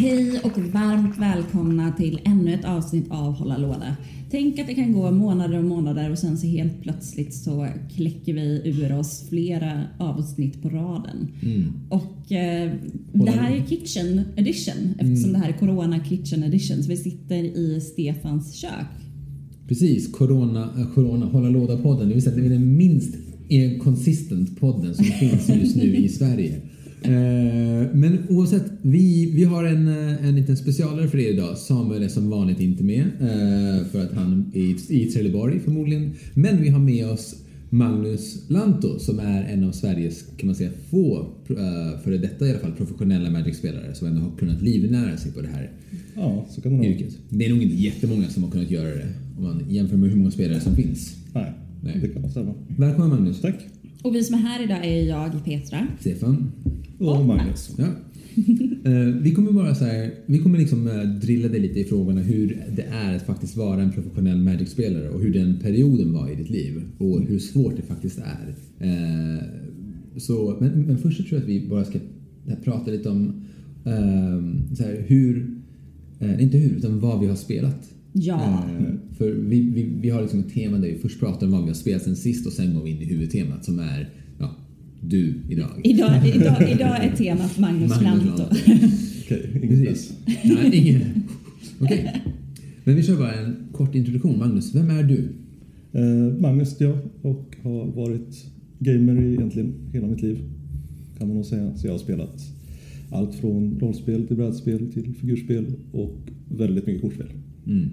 Hej och varmt välkomna till ännu ett avsnitt av Hålla låda. Tänk att det kan gå månader och månader och sen så helt plötsligt så kläcker vi ur oss flera avsnitt på raden. Och eh, det här är Kitchen edition eftersom det här är Corona Kitchen edition så vi sitter i Stefans kök. Precis, Corona, eh, corona Hålla Låda-podden. Det vill säga det är den minst consistent podden som finns just nu i Sverige. Eh, men oavsett, vi, vi har en, eh, en liten specialare för er idag. Samuel är som vanligt inte med för att han är i Trelleborg förmodligen. Men vi har med oss Magnus Lanto som är en av Sveriges, kan man säga, få, eh, före detta i alla fall, professionella Magic-spelare som ändå har kunnat livnära sig på det här Ja, så kan vara. yrket. Det är nog inte jättemånga som har kunnat göra det om man jämför med hur många spelare som finns. Nej, Nej. det kan man stämma. Välkommen Magnus. Tack. Och vi som är här idag är jag, Petra. Stefan. Och Magnus. Ja. Eh, vi kommer bara så här, vi kommer liksom eh, drilla dig lite i frågorna hur det är att faktiskt vara en professionell Magic-spelare och hur den perioden var i ditt liv och hur svårt det faktiskt är. Eh, så, men, men först så tror jag att vi bara ska prata lite om eh, så här, hur, inte hur, utan vad vi har spelat. Ja. För vi, vi, vi har liksom ett tema där vi först pratar om vad vi har spelat sen sist och sen går vi in i huvudtemat som är du idag. Idag, idag, idag är temat Magnus, Magnus Lanto. Okej, ingen Precis. press. Nej, ingen. Okej. Men vi kör bara en kort introduktion. Magnus, vem är du? Eh, Magnus heter jag och har varit gamer i egentligen hela mitt liv. Kan man nog säga. Så jag har spelat allt från rollspel till brädspel till figurspel och väldigt mycket kortspel. Mm.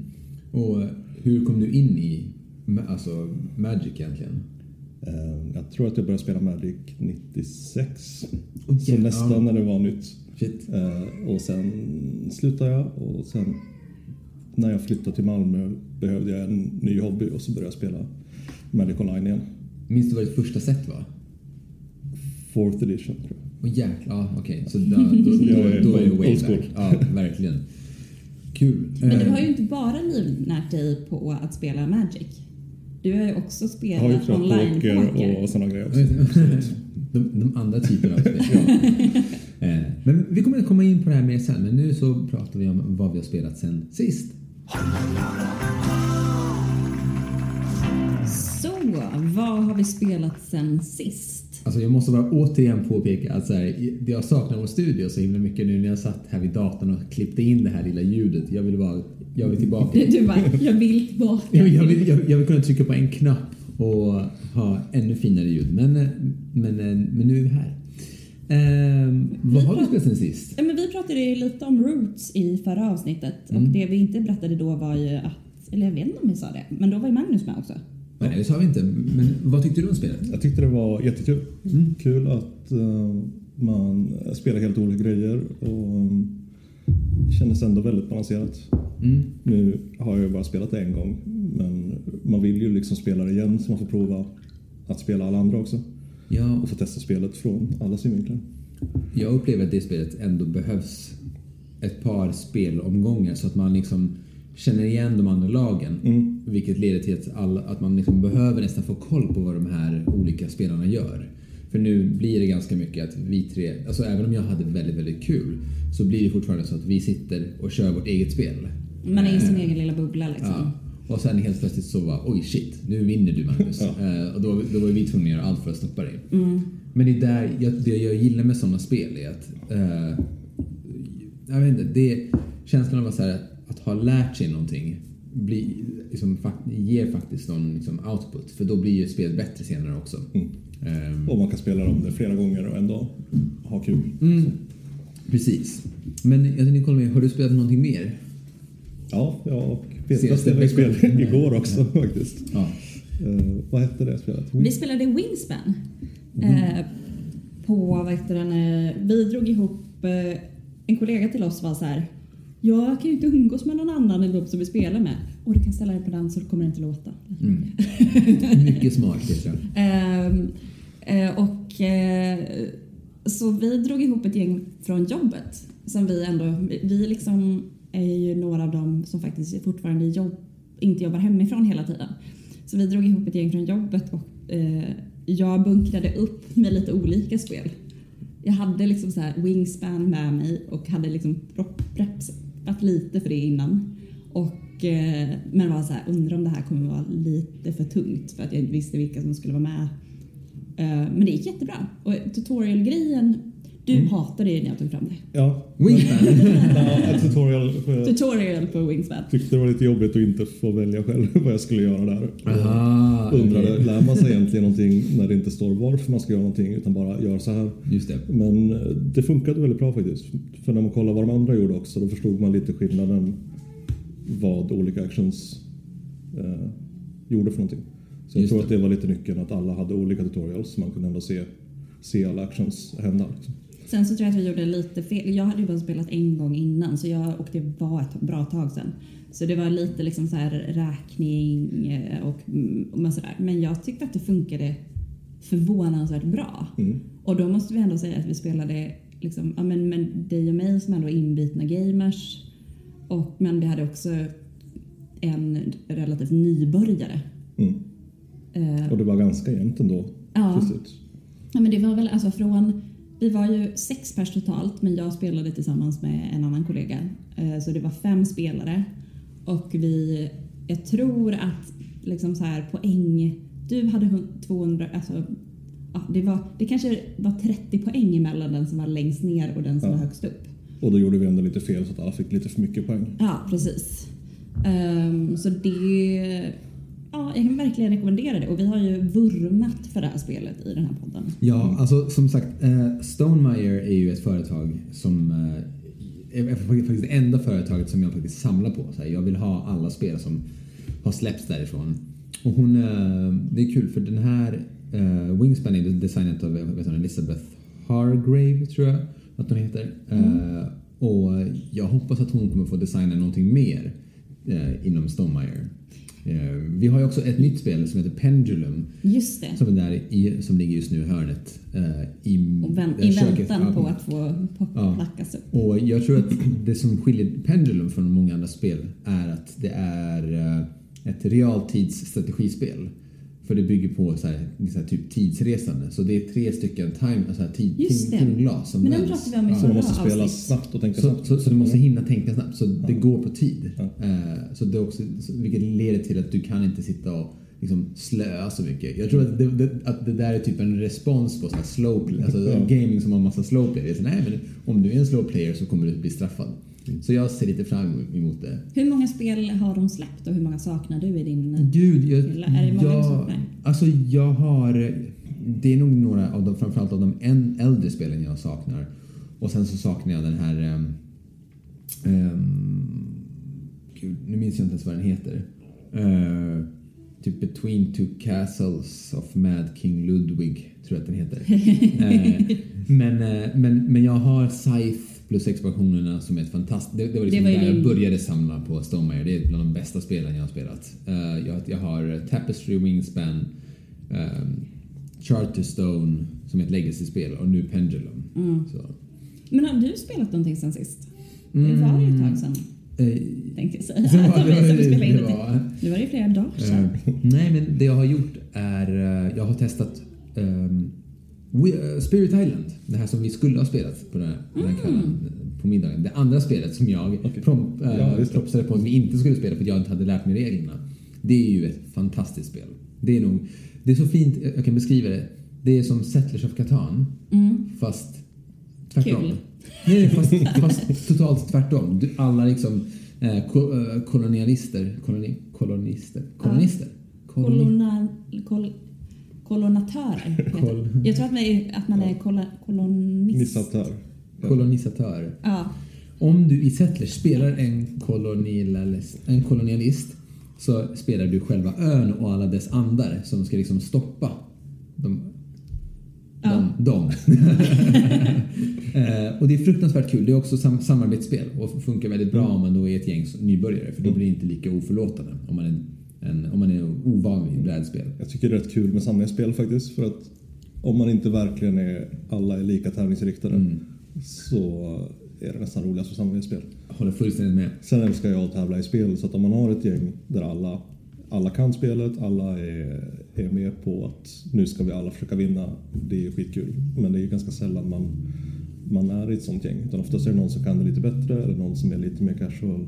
Och hur kom du in i alltså, Magic egentligen? Eh, jag tror att jag började spela Magic 96. Oj, så ja. nästan när det var nytt. Shit. Eh, och sen slutade jag och sen när jag flyttade till Malmö behövde jag en ny hobby och så började jag spela Magic Online igen. Minns du vad ditt första set var? Fourth edition tror jag. Åh jäklar, ja okej. Så då, då, då, då är det old way back. Ja, verkligen. Kul. Men du Eh, har ju inte bara livnärt dig på att spela Magic. Du har ju också spelat spelat online-poker. poker och sådana grejer också. de, de andra typerna av spel. Eh, Men vi kommer att komma in på det här mer sen. Men nu så pratar vi om vad vi har spelat sen sist. Så, vad har vi spelat sen sist? Alltså jag måste bara återigen påpeka att så här, jag saknar vår studio så himla mycket nu när jag satt här vid datorn och klippte in det här lilla ljudet. Jag vill bara, jag vill tillbaka. Du, bara, jag vill tillbaka. Jag, jag, vill, jag, jag vill kunna trycka på en knapp och ha ännu finare ljud. Men, eh, men, eh, men nu är vi här. Ehm, vad har vi spelat sen sist? Ja, men vi pratade ju lite om Roots i förra avsnittet och Mm. det vi inte berättade då var ju att, eller jag vet inte om vi sa det, men då var ju Magnus med också. Nej, det sa vi inte. Men vad tyckte du om spelet? Jag tyckte det var jättekul. Kul att eh, man spelar helt olika grejer och um, kändes ändå väldigt balanserat. Mm. Nu har jag bara spelat det en gång men man vill ju liksom spela det igen så man får prova att spela alla andra också Ja, och få testa spelet från alla synvinklar. jag upplever att det spelet ändå behövs ett par spelomgångar så att man liksom känner igen de andra lagen. Mm. Vilket leder till att, alla, att man liksom behöver nästan få koll på vad de här olika spelarna gör. För nu blir det ganska mycket att vi tre, alltså även om jag hade väldigt, väldigt kul, så blir det fortfarande så att vi sitter och kör vårt eget spel. Man är i sin egen lilla bubbla liksom. Ja. Och sen helt plötsligt så var oj shit, nu vinner du Magnus. Ja. Eh, och då, då var vi tvungna att göra allt för att stoppa dig. Mm. Men det, är där, jag, det jag gillar med sådana spel är att eh, jag vet inte, det, känslan av att, så här, att ha lärt sig någonting blir, liksom, ger faktiskt någon liksom, output. För då blir ju spelet bättre senare också. Mm. Ehm, Och man kan spela dem det flera gånger och ändå ha kul. mm, precis. Men jag tänkte kolla med, har du spelat någonting mer? Ja, jag Petra spelade spel igår också faktiskt. Ja. Eh, vad hette det spelet? Vi spelade Wingspan. Eh, på, vad heter den, vi drog ihop, eh, en kollega till oss var så här. Jag kan ju inte umgås med någon annan än de som vi spelar med. Och du kan ställa dig på den så kommer det inte låta. Mm. Mycket smart Petra. Ehm, eh, och eh, så vi drog ihop ett gäng från jobbet som vi ändå, vi liksom är ju några av dem som faktiskt fortfarande jobb, inte jobbar hemifrån hela tiden. Så vi drog ihop ett gäng från jobbet och eh, jag bunkrade upp med lite olika spel. Jag hade liksom så här Wingspan med mig och hade liksom preppat lite för det innan. Och, eh, men var så här, undrar om det här kommer vara lite för tungt för att jag inte visste vilka som skulle vara med. Eh, men det gick jättebra. Och tutorialgrejen du mm. hatade det när jag tog fram det. Ja. Wingspan? ja, tutorial. För tutorial på Wingspan. Tyckte det var lite jobbigt att inte få välja själv vad jag skulle göra där. Aha, Undrade, okay. lär man sig egentligen någonting när det inte står varför man ska göra någonting utan bara gör så här. Just det. Men eh, det funkade väldigt bra faktiskt. För när man kollade vad de andra gjorde också då förstod man lite skillnaden vad olika actions eh, gjorde för någonting. Så jag Just tror det. att det var lite nyckeln att alla hade olika tutorials så man kunde ändå se, se alla actions hända. Liksom. Sen så tror jag att vi gjorde lite fel. Jag hade ju bara spelat en gång innan så jag, och det var ett bra tag sedan. Så det var lite liksom så här räkning eh, och, och sådär. Men jag tyckte att det funkade förvånansvärt bra. Mm. Och då måste vi ändå säga att vi spelade liksom, ja, men, men dig och mig som ändå är inbitna gamers. Och, men vi hade också en relativt nybörjare. Mm. Uh, och det var ganska jämnt ändå. Ja. Ja, men det var väl alltså från vi var ju sex pers totalt, men jag spelade tillsammans med en annan kollega. Eh, så det var fem spelare. Och vi, jag tror att liksom så här poäng... Du hade 200, alltså ja, det, var, det kanske var 30 poäng emellan den som var längst ner och den som ja. var högst upp. Och då gjorde vi ändå lite fel så att alla fick lite för mycket poäng. Ja, precis. Um, så det ja, jag kan verkligen rekommendera det och vi har ju vurmat för det här spelet i den här podden. Ja, alltså som sagt, uh, Stonemaier är ju ett företag som uh, är faktiskt det enda företaget som jag faktiskt samlar på. Så jag vill ha alla spel som har släppts därifrån. Och hon, uh, det är kul för den här Wingspan är designat av vet hon, Elizabeth Hargrave tror jag att hon heter. Mm. och jag hoppas att hon kommer få designa någonting mer inom Stonemaier. Eh, vi har ju också ett nytt spel som heter Pendulum. Just det. Som, är där i, som ligger just nu i hörnet. Eh, I, vän, i väntan på att få plackas ja. upp. Och jag tror att det som skiljer Pendulum från många andra spel är att det är eh, ett realtidsstrategispel. För det bygger på så här, så här, typ tidsresande. Så det är tre stycken time, här, tid, tim, timglas som Men den pratade vi om i ja. Så man måste spela snabbt och tänka så, snabbt. Så, så, du måste hinna tänka snabbt. Så det går på tid. Ja. Uh, så det också, vilket leder till att du kan inte sitta och liksom slöa så mycket. Jag tror att det, det, att det där är typ en respons på så här slow play, alltså ja. gaming som har massa slow player. Det är så, nej, men om du är en slow player så kommer du bli straffad. Så jag ser lite fram emot det. Hur många spel har de släppt och hur många saknar du i din Gud, jag, Är det många jag, du saknar? Alltså jag har... Det är nog några av de, framförallt av de en, äldre spelen jag saknar. Och sen så saknar jag den här... Um, gud, nu minns jag inte ens vad den heter. Uh, typ Between Two Castles of Mad King Ludwig, tror jag att den heter. uh, men, uh, men, men jag har Scythe plus expansionerna som är ett fantastiskt... Det, det, var liksom det var där din... jag började samla på Stonemaier. Det är bland de bästa spelen jag har spelat. Uh, jag, jag, har Tapestry Wingspan, um, Charterstone som är ett legacy-spel och nu Pendulum. Mm. Men har du spelat någonting sen sist? Mm. Det var det ett tag sedan. Uh, tänkte jag säga. Det var, det, var, det, var, nu var det flera dagar sedan. Uh, nej, men det jag har gjort är... Jag har testat um, Spirit Island, det här som vi skulle ha spelat på den här, den här kvällen mm. på middagen. Det andra spelet som jag okay. prom, äh, ja, propsade på att vi inte skulle spela för att jag inte hade lärt mig reglerna. Det är ju ett fantastiskt spel. Det är nog, det är så fint, jag kan beskriva det. Det är som Settlers of Catan, mm. fast tvärtom. Kul. Nej, fast, fast totalt tvärtom. Du, alla liksom eh, kolonialister, koloni, kolonister, kolonister. Koloni, Kolona, kol, kolonatörer. Kol jag tror att man är, att man är kolonist. Kolonisatör. Ja. Om du i Settlers spelar en kolonialist, en kolonialist så spelar du själva ön och alla dess andar som ska liksom stoppa de, ja. de, dem. eh, och det är fruktansvärt kul. Det är också sam samarbetsspel och funkar väldigt bra om man då är ett gäng nybörjare för då blir det inte lika oförlåtande om man är än om man är ovan vid brädspel. Jag tycker det är rätt kul med samlingsspel faktiskt. För att om man inte verkligen är alla är lika tävlingsriktade mm. så är det nästan roligast för samlingsspel. Jag håller fullständigt med. Sen älskar jag att tävla i spel så att om man har ett gäng där alla alla kan spelet, alla är, är med på att nu ska vi alla försöka vinna. Det är skitkul. Men det är ganska sällan man, man är i ett sånt gäng. Utan oftast är det någon som kan det lite bättre eller någon som är lite mer casual.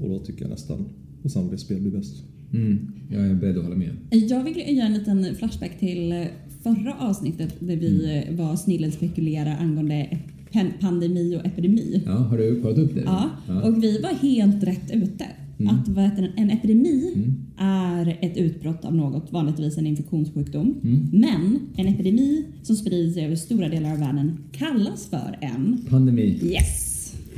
Och då tycker jag nästan samarbetsspel blir bäst. Mm, jag är beredd att hålla med. Jag vill göra en liten flashback till förra avsnittet där vi var snillen spekulera angående pandemi och epidemi. Ja, har du kollat upp det? Ja, och vi var helt rätt ute. Att vad heter det, en epidemi är ett utbrott av något, vanligtvis en infektionssjukdom. Men en epidemi som sprids över stora delar av världen kallas för en Pandemi. yes.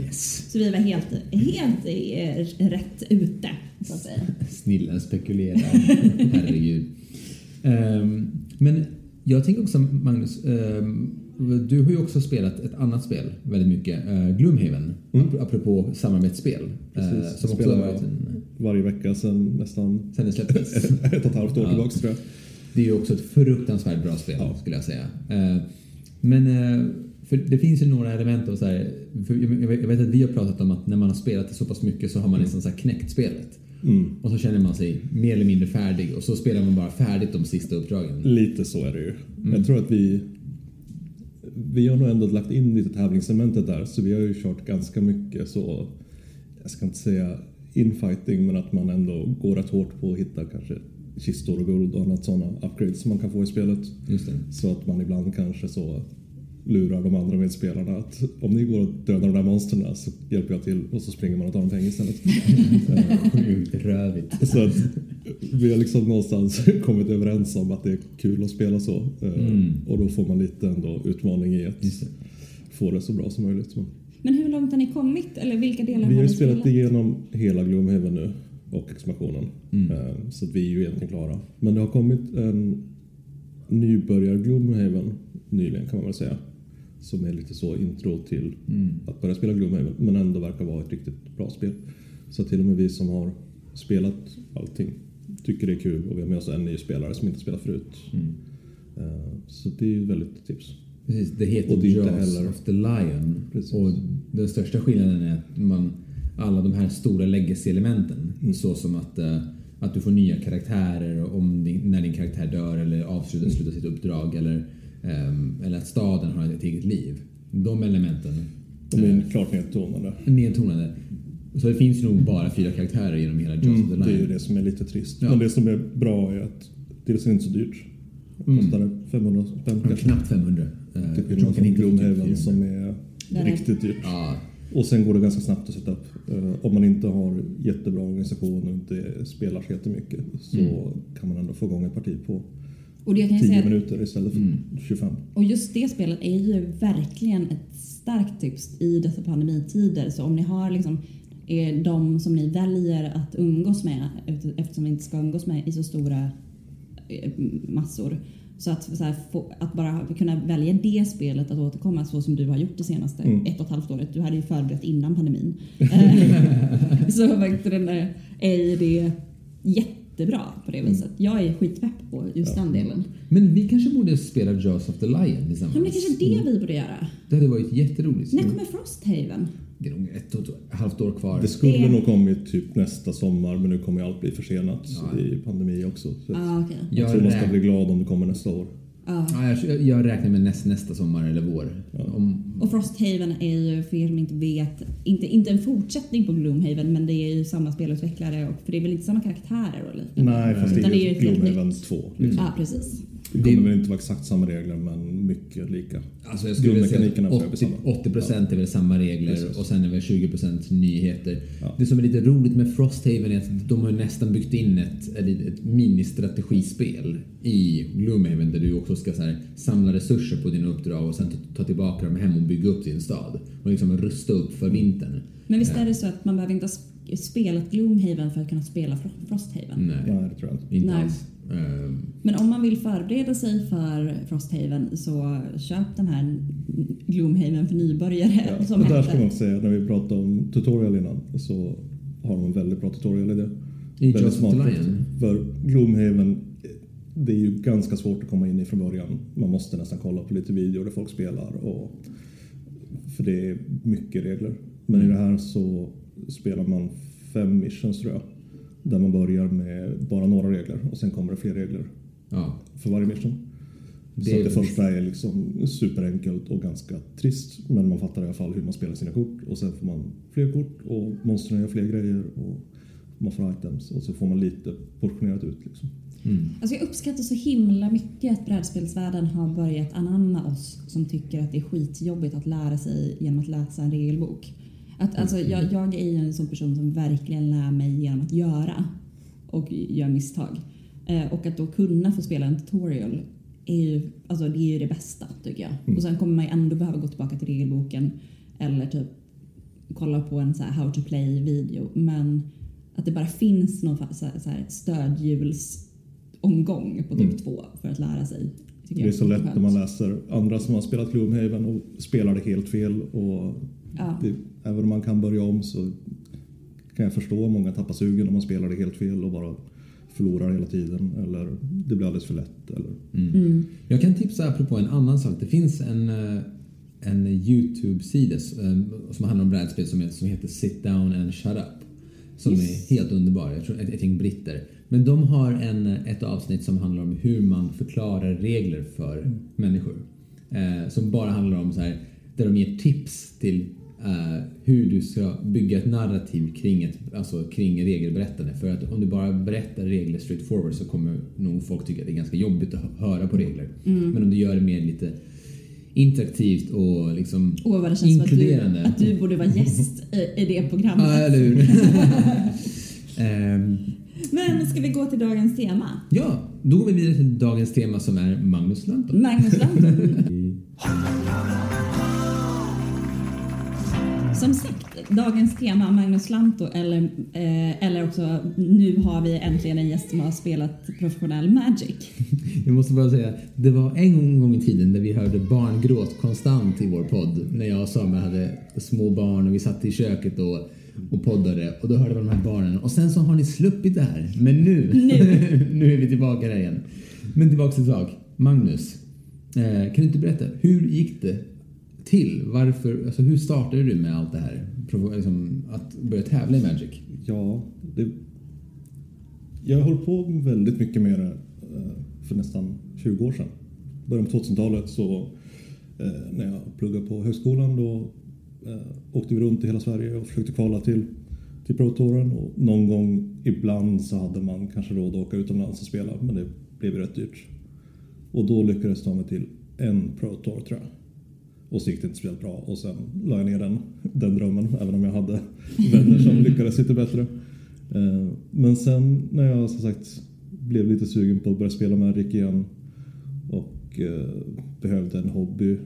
Yes. Så vi var helt, helt eh, rätt ute, så att säga. Snillen spekulerar. Herregud. Ehm, men jag tänker också, Magnus, ehm, du har ju också spelat ett annat spel väldigt mycket, uh, Gloomhaven, ap- apropå samarbetsspel. eh, Precis. som också Spelar jag varit en, varje vecka sedan nästan sen det släpptes. ett, ett och ett halvt år Ja. tillbaka tror jag. Det är ju också ett fruktansvärt bra spel, Ja. skulle jag säga. Eh, Men för det finns ju några element och så här, för jag jag vet att vi har pratat om att när man har spelat det så pass mycket så har man liksom så här knäckt spelet. Mm. Och så känner man sig mer eller mindre färdig och så spelar man bara färdigt de sista uppdragen. Lite så är det ju. Mm. Jag tror att vi vi har nog ändå lagt in lite tävlingselementet där så vi har ju kört ganska mycket så jag ska inte säga infighting men att man ändå går rätt hårt på att hitta kanske kistor och guld och annat sådana upgrades som man kan få i spelet. Just det. Så att man ibland kanske så lurar de andra medspelarna att om ni går och dödar de där monstren så hjälper jag till och så springer man och tar dem pengar istället. Sjukt rövigt. Så att vi har liksom någonstans kommit överens om att det är kul att spela så. Eh, Och då får man lite ändå utmaning i att få det så bra som möjligt. Men hur långt har ni kommit? Eller vilka delar vi har har ju ni spelat spelat? igenom hela Gloomhaven nu och expansionen. Eh, Så att vi är ju egentligen klara. Men det har kommit en nybörjar Gloomhaven nyligen kan man väl säga. Som är lite så intro till att börja spela Gloomhaven men ändå verkar vara ett riktigt bra spel. Så till och med vi som har spelat allting tycker det är kul och vi har med oss en ny spelare som inte spelat förut. Eh, Så det är ju väldigt tips. Precis, det heter Och det Jaws heller- of the Lion. Precis. Och den största skillnaden är att man, alla de här stora legacy-elementen, Mm. så som att, eh, att du får nya karaktärer om din, när din karaktär dör eller avslutar slutar sitt uppdrag eller, eller att staden har ett eget liv. De elementen De är klart nedtonade. är nedtonade. Så det finns nog bara fyra karaktärer genom hela Jaws of the Mm, det är ju det som är lite trist. Ja. Men det som är bra är att dels är det inte så dyrt. Kostar det 500 spänn Ja? Knappt 500. Eh, kan från hitta typ Gloomhaven 400. som är är- riktigt dyrt. Ja, Och sen går det ganska snabbt att sätta upp. Eh, Om man inte har jättebra organisation och inte spelar så jättemycket så Mm. kan man ändå få igång ett parti på Och, det kan ju 10 säga, minuter istället för Mm. 25. och just det spelet är ju verkligen ett starkt tips i dessa pandemitider. Så om ni har liksom är de som ni väljer att umgås med eftersom ni inte ska umgås med i så stora eh, massor. Så att, så här, få, att bara kunna välja det spelet att återkomma så som du har gjort det senaste Mm. ett och ett halvt året. Du hade ju förberett innan pandemin. Eh, så den är ju det jättebra på det viset. Jag är skitpepp på just den delen. Men vi kanske borde spela Jaws of the Lion Ja, men det tillsammans. kanske det vi borde göra. Det hade varit jätteroligt. När kommer Frosthaven? Det är nog ett och ett halvt år kvar. Det skulle Det- nog kommit typ nästa sommar men nu kommer ju allt bli försenat Ja. i pandemi också. Så Ah, okej. jag tror man ska bli glad om det kommer nästa år. Ja. Ja, jag, jag räknar med näst, nästa sommar eller vår. Om, Och Frosthaven är ju, för er som inte vet, inte, inte en fortsättning på Gloomhaven men det är ju samma spelutvecklare och för det är väl inte samma karaktärer och liknande? Nej, fast det är ju Gloomhaven nytt. 2. Liksom. Ja, precis. Det kommer väl inte vara exakt samma regler men mycket lika. alltså jag skulle säga Grundmekanikerna att tror jag blir 80, samma. 80 procent är väl samma regler Precis. och sen är väl 20 procent nyheter. Ja. Det som är lite roligt med Frosthaven är att de har nästan byggt in ett, ett, ett ministrategispel i Gloomhaven där du också ska så här, samla resurser på dina uppdrag och sen ta, tillbaka dem hem och bygga upp din stad. Och liksom rusta upp för vintern. Men visst är det så att man behöver inte ha sp- spelat Gloomhaven för att kunna spela Fro- Frosthaven? Nej, Nej, det tror jag inte. inte Nej. alls. Ehm, Men om man vill förbereda sig för Frosthaven så köp den här Gloomhaven för nybörjare Ja, som men där ska man säga, när vi pratade om tutorial innan så har de en väldigt bra tutorial i det. I Väldigt smart. För Gloomhaven, det är ju ganska svårt att komma in i från början. Man måste nästan kolla på lite videor där folk spelar. Och, för det är mycket regler. Men i det här så spelar man fem missions tror jag. Där man börjar med bara några regler och sen kommer det fler regler Ja. för varje mission. Det så det första är liksom superenkelt och ganska trist. Men man fattar i alla fall hur man spelar sina kort. Och sen får man fler kort och monstren gör fler grejer. Och man får items och så får man lite portionerat ut. Liksom. Mm. Alltså jag uppskattar så himla mycket att brädspelsvärlden har börjat anamma oss som tycker att det är skitjobbigt att lära sig genom att läsa en regelbok. Att, alltså, jag, jag är ju en sån person som verkligen lär mig genom att göra och gör misstag. Eh, och att då kunna få spela en tutorial är ju, alltså, det är ju det bästa tycker jag. Och sen kommer man ju ändå behöva gå tillbaka till regelboken eller typ kolla på en så how to play video. Men att det bara finns någon så här, så här stödhjulsomgång på typ Mm. två för att lära sig. Det är jag så lätt skönt. när man läser andra som har spelat Gloomhaven och spelar det helt fel. Och Ja. det, även om man kan börja om så kan jag förstå om många tappar sugen om man spelar det helt fel och bara förlorar hela tiden. Eller det blir alldeles för lätt. Eller, Mm. Jag kan tipsa apropå en annan sak. Det finns en, eh, en YouTube-sida eh, som handlar om brädspel som heter, som heter Sit Down and Shut Up. Som Yes. är helt underbar. Jag tror ett, gäng britter. Men de har en, ett avsnitt som handlar om hur man förklarar regler för människor. Eh, som bara handlar om så här, där de ger tips till eh, hur du ska bygga ett narrativ kring, ett, alltså kring regelberättande. För att om du bara berättar regler straight forward så kommer nog folk tycka att det är ganska jobbigt att hö- höra på regler. Men om du gör det mer lite interaktivt och liksom Åh vad det känns som att du, inkluderande. att du borde vara gäst i, i det programmet. Ja, eller hur? Ehm, Men ska vi gå till dagens tema? ja, då går vi vidare till dagens tema som är Magnus Lanton. Magnus Lanton. Som sagt, dagens tema Magnus Lanto eller, eh, eller också nu har vi äntligen en gäst som har spelat professionell Magic. Jag måste bara säga, det var en gång i tiden där vi hörde barngråt konstant i vår podd. När jag och Samuel hade små barn och vi satt i köket och, och poddade och då hörde man de här barnen. Och sen så har ni sluppit det här. Men nu, Nu. nu är vi tillbaka här igen. Men tillbaka till sak. Magnus, eh, kan du inte berätta, hur gick det till? Varför, alltså hur startade du med allt det här? Liksom, att börja tävla i Magic? ja, det, jag höll på väldigt mycket med det eh, för nästan 20 år sedan. Början på 2000-talet så eh, när jag pluggade på högskolan då eh, åkte vi runt i hela Sverige och försökte kvala till, till Pro Touren och någon gång ibland så hade man kanske råd att åka utomlands och spela men det blev rätt dyrt. Och då lyckades jag ta mig till en Pro Tour tror jag. Och så gick det inte speciellt bra och sen la jag ner den, den drömmen även om jag hade vänner som lyckades lite bättre. Eh, men sen när jag som sagt blev lite sugen på att börja spela Magic igen och eh, behövde en hobby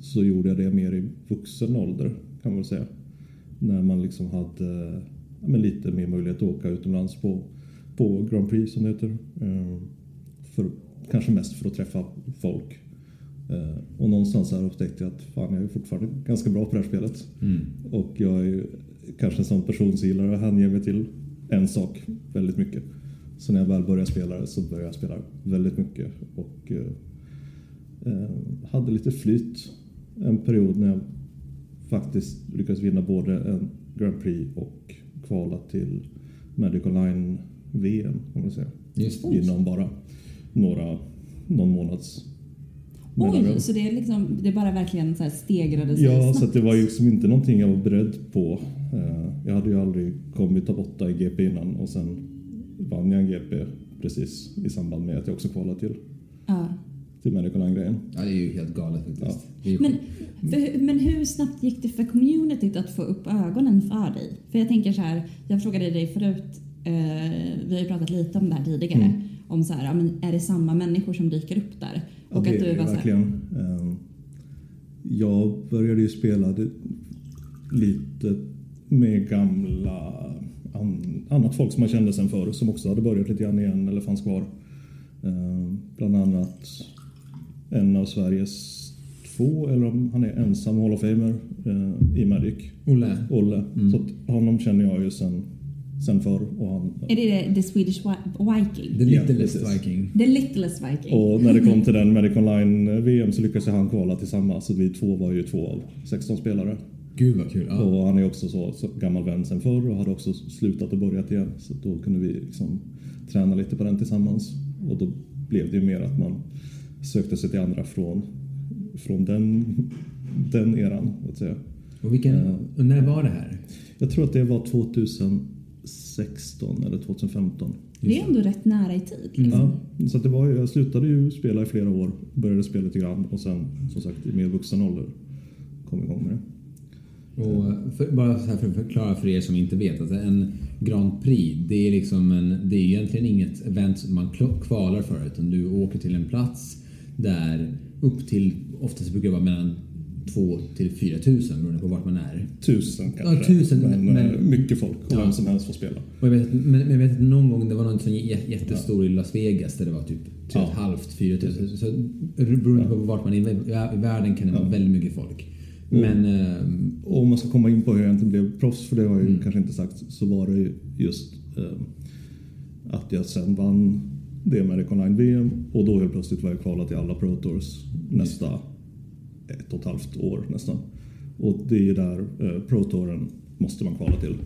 så gjorde jag det mer i vuxen ålder kan man väl säga. När man liksom hade men lite mer möjlighet att åka utomlands på, på Grand Prix som det heter. Eh, för, kanske mest för att träffa folk. Eh, Och någonstans här upptäckte jag att fan, jag är fortfarande ganska bra på det här spelet. Och jag är ju kanske en sån person som gillar att hänge mig till en sak väldigt mycket. Så när jag väl börjar spela så börjar jag spela väldigt mycket. Och eh, eh, hade lite flyt en period när jag faktiskt lyckades vinna både en Grand Prix och kvala till Magic Online-VM kan man säga. Just det. Inom bara några, någon månads Oj, så det är liksom, det bara verkligen så här stegrade sig Ja, snabbt. så att det var ju liksom inte någonting jag var beredd på. Eh, Jag hade ju aldrig kommit topp 8 i GP innan och sen vann jag en GP precis i samband med att jag också kvalade till, Ja. till Magic Online-grejen. Ja, det är ju helt galet faktiskt. Ja. Men, för, men hur snabbt gick det för communityt att få upp ögonen för dig? För jag tänker så här, jag frågade dig förut, eh, vi har ju pratat lite om det här tidigare, Mm. om så här, ja, men är det samma människor som dyker upp där? Ja, det att du var så verkligen. Eh, Jag började ju spela lite med gamla an, annat folk som man kände sen förr som också hade börjat lite grann igen eller fanns kvar. Eh, Bland annat en av Sveriges två, eller om han är ensam Hall of Famer eh, i Magic, Olle. Olle. Så att honom känner jag ju sen, sen förr. Och han, är det the Swedish Viking? The Ja, littlest precis. Viking. The littlest Viking? Och när det kom till den Magic Online-VM så lyckades han kvala till samma. Så vi två var ju två av 16 spelare. Gud vad kul. Ja. Och han är också så, så gammal vän sen förr och hade också slutat och börjat igen. Så då kunde vi liksom träna lite på den tillsammans. Och då blev det ju mer att man sökte sig till andra från, från den, den eran. Att säga. Och, vilken, och när var det här? Jag tror att det var 2016 eller 2015. Det är ändå rätt nära i tid. Liksom. Ja, så att det var, jag slutade ju spela i flera år, började spela lite grann och sen som sagt i mer vuxen ålder kom igång med det. Och för, bara så här för att förklara för er som inte vet. Alltså en Grand Prix, det är, liksom en, det är egentligen inget event som man kvalar för utan du åker till en plats där upp till, oftast brukar det vara mellan 2 till 4 tusen beroende på vart man är. Tusen kanske. Ja, tusen, men, men- eh, mycket folk och Ja. vem som helst får spela. Och jag vet, men jag vet att någon gång det var någon sån jä- jättestor i Las Vegas där det var typ 3,5 4 tusen. Så beroende på vart man är i världen kan det vara väldigt mycket folk. Men ehm, Och om man ska komma in på hur jag egentligen blev proffs, för det har jag ju kanske inte sagt, så var det ju just eh, att jag sen vann det American Online VM och då helt plötsligt var jag kvalad till alla Pro Tours nästa ett och ett halvt år nästan. Och det är ju där eh, Pro Touren måste man kvala till.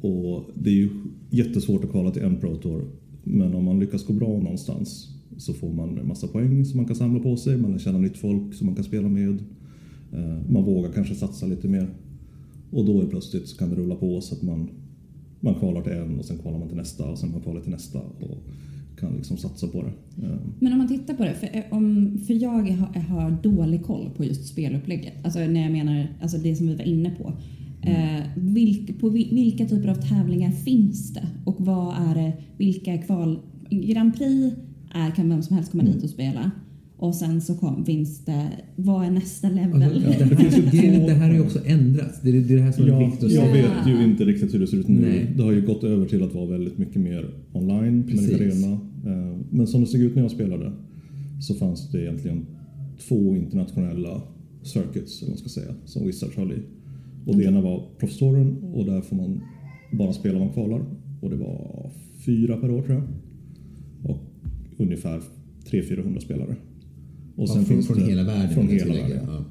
Och det är ju jättesvårt att kvala till en Pro Tour. Men om man lyckas gå bra någonstans så får man en massa poäng som man kan samla på sig. Man lär känna nytt folk som man kan spela med. Eh, man vågar kanske satsa lite mer. Och då är plötsligt så kan det rulla på så att man, man kvalar till en och sen kvalar man till nästa och sen man kvalar till nästa och kan liksom satsa på det. Eh, Men om man tittar på det, för, eh, om, för jag har, har dålig koll på just spelupplägget. Alltså när jag menar alltså det som vi var inne på. Eh, vilk, på vil- vilka typer av tävlingar finns det? Och vad är det, vilka kval... Grand Prix är, kan vem som helst komma dit och spela. Och sen så kom, finns det, vad är nästa level? alltså, det, här, det, det här har ju också ändrats. Det är det, är det här som är Ja, viktigt att jag vet ju inte riktigt hur det ser ut nu. Nej. Det har ju gått över till att vara väldigt mycket mer online Precis. med Arena. Eh, Men som det såg ut när jag spelade så fanns det egentligen två internationella circuits, eller man ska säga, som Wizards höll i. Och det ena var Profstoren och där får man bara spela om man kvalar. Och det var fyra per år tror jag. Och ungefär 300-400 spelare. Och Ja, från, finns från det- hela världen. Från hela världen. Ja.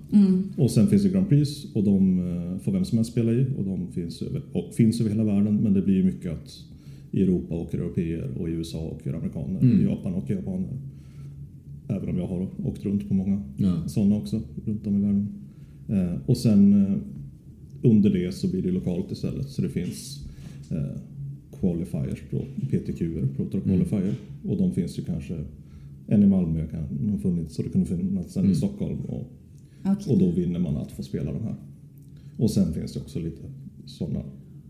Och sen finns det Grand Prix och de eh, får vem som helst spela i och de finns över, och finns över hela världen men det blir ju mycket att i Europa åker europeer och i USA åker amerikaner, Mm. i Japan åker japaner. Även om jag har åkt runt på många Ja. sådana också runt om i världen. Eh, och sen eh, under det så blir det lokalt istället så det finns eh, qualifiers då, PTQ, Pro Tour Mm. Qualifier och de finns ju kanske en i Malmö kan ha funnits så det kunde finnas en Mm. i Stockholm och Okej. och då vinner man att få spela de här. Och sen finns det också lite sådana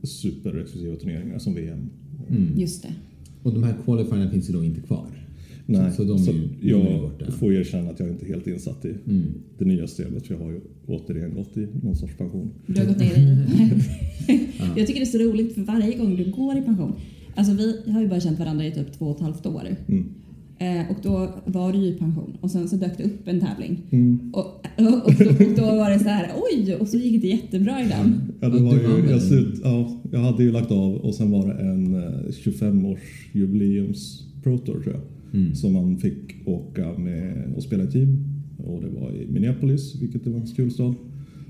superexklusiva turneringar som VM. Just det. Och de här qualifierna finns ju då inte kvar. Nej, så de är ju- de är jag borta. får erkänna att jag inte är helt insatt i Mm. det nya systemet för jag har ju återigen gått i någon sorts pension. Du har gått ner i... Jag tycker det är så roligt för varje gång du går i pension. Alltså vi har ju bara känt varandra i typ två och ett halvt år. Mm. Eh, och då var du ju i pension och sen så dök det upp en tävling. Mm. Och, och, och, då, och då var det så här, oj, och så gick det jättebra i den. Ja, det var ju, jag, slut, ja, jag hade ju lagt av och sen var det en eh, 25-års jubileums Pro Tour tror jag. Mm. Som man fick åka med och spela i team. Och det var i Minneapolis, vilket det var en kul stad.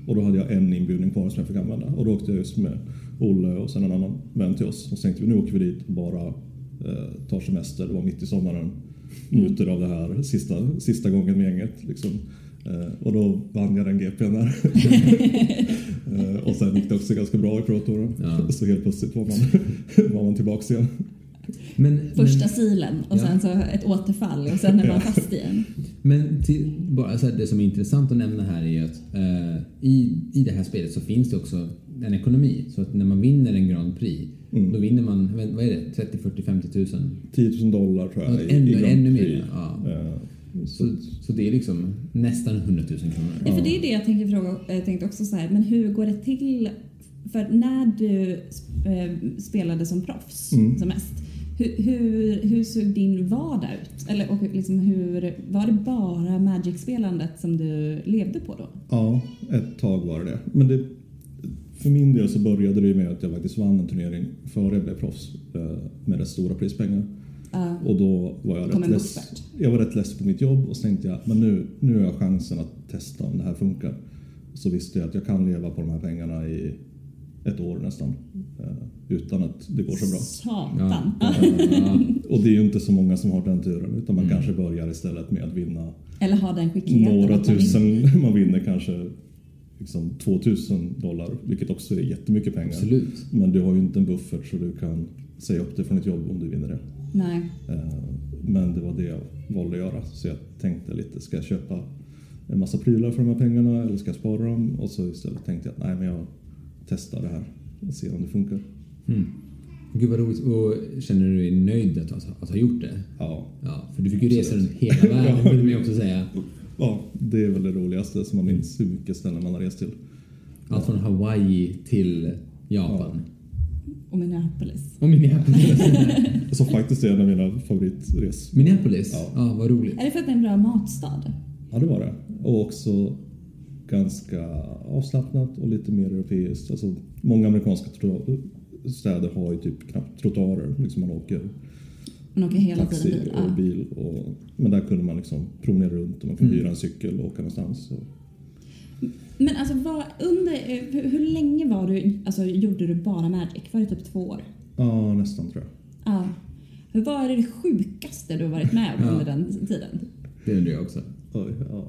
Och då hade jag en inbjudning kvar som jag fick använda. Och då åkte jag just med Olle och sen en annan vän till oss. Och så tänkte vi nu åker vi dit och bara eh, tar semester. Det var mitt i sommaren. Njuter av det här sista, sista gången med gänget. Liksom. Eh, och då vann jag den GPn där. Eh, och sen gick det också ganska bra i Pro Touren. Ja. Så helt plötsligt var man, var man tillbaks igen. Men, Första men, silen och Ja. sen så ett återfall och sen är man fast igen. men till, bara så här, det som är intressant att nämna här är ju att eh, i, i det här spelet så finns det också en ekonomi. Så att när man vinner en Grand Prix, Mm. då vinner man, vad är det, 30, 40, 50 tusen? 10 000 dollar tror jag. Ja, i- ännu- i Grand ännu mer, Prix. ja. Eh, Så, så det är liksom nästan 100 000 kronor. Ja, för det är det jag tänkte fråga. Jag tänkte också så här, men hur går det till? För när du eh, spelade som proffs Mm. som mest, hur, hur, hur såg din vardag ut? Eller och liksom hur, var det bara Magic-spelandet som du levde på då? Ja, ett tag var det. Men det, för min del så började det med att jag faktiskt vann en turnering före jag blev proffs eh, med rätt stora prispengar. Ja. Och då var jag rätt less. Jag var rätt less på mitt jobb och så tänkte jag men nu, nu har jag chansen att testa om det här funkar. så visste jag att jag kan leva på de här pengarna i ett år nästan. eh, Utan att det går så bra. Satan. Ja. Ja. Och det är ju inte så många som har den turen utan man kanske börjar istället med att vinna Eller ha den skickligheten. några att man tusen. Man vinner kanske liksom 2000 dollar, vilket också är jättemycket pengar. Absolut. Men du har ju inte en buffert så du kan säga upp dig från ett jobb om du vinner det. Nej. Eh, Men det var det jag valde att göra. Så jag tänkte lite, ska jag köpa en massa prylar för de här pengarna eller ska jag spara dem? Och så istället tänkte jag att nej, men jag testar det här och ser om det funkar. Mm. Gud vad roligt. Och känner du dig nöjd att, ha- att ha gjort det? Ja, Ja, för du fick ju resa runt hela världen vill man ju också säga. ja, det är väl det roligaste som man minns hur mycket ställen man har rest till. Allt från Hawaii till Japan. Och Minneapolis. Och Minneapolis. Som faktiskt är en av mina favoritresor. Minneapolis? Ja. Ja, vad roligt. Är det för att det är en bra matstad? Ja, det var det. Och också ganska avslappnat och lite mer europeiskt. Alltså, många amerikanska städer har ju typ knappt trottoarer. Liksom man åker Man åker hela taxi tiden bil. och bil. Och, men där kunde man liksom promenera runt och man kunde Mm. hyra en cykel och åka någonstans. Och, Men alltså vad, under, eh, hur, hur länge var du, alltså, gjorde du bara Magic? Var det typ två år? ja, nästan tror jag. Ja. Hur- Vad är det sjukaste du har varit med om under den tiden? Det undrar jag också. Oj, ja.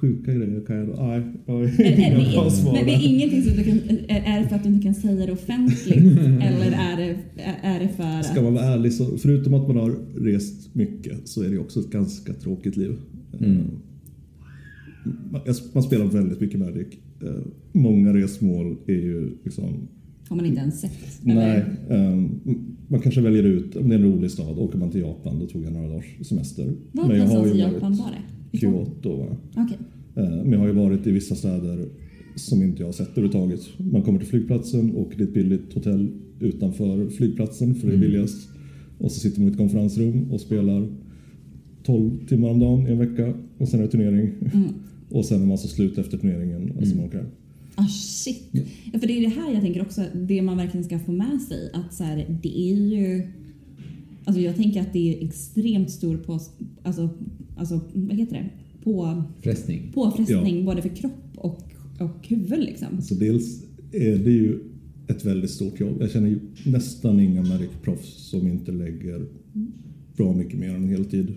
Sjuka grejer kan jag då... Nej, är, Inga bra det, svar men det är ingenting som du kan, är, det för att du inte kan säga det offentligt? eller är det, är, det för att... Ska man vara ärlig så, förutom att man har rest mycket så är det också ett ganska tråkigt liv. Mm. Eh, Man, jag- man spelar väldigt mycket Magic. Eh, Många resmål är ju liksom... Har man inte ens sett? Nej, eh, man kanske väljer ut, om det är en rolig stad, åker man till Japan, då tog jag några dagars semester. Var Men jag har ju Japan var det? Kyoto va? Okej. Eh, Men jag har ju varit i vissa städer som inte jag har sett överhuvudtaget. Man kommer till flygplatsen, åker till ett billigt hotell utanför flygplatsen för det är billigast. Och så sitter man i ett konferensrum och spelar 12 timmar om dagen i en vecka och sen är det turnering. Och sen är man så slut efter turneringen. Alltså man åker hem. Ah shit. Ja, för det är det här jag tänker också, det man verkligen ska få med sig. Att så här, det är ju... Alltså jag tänker att det är extremt stor på, alltså, alltså vad heter det? På, Frestning. påfrestning både för kropp och, och huvud liksom. Så dels är det ju ett väldigt stort jobb. Jag känner ju nästan inga Magic-proffs som inte lägger bra mycket mer än heltid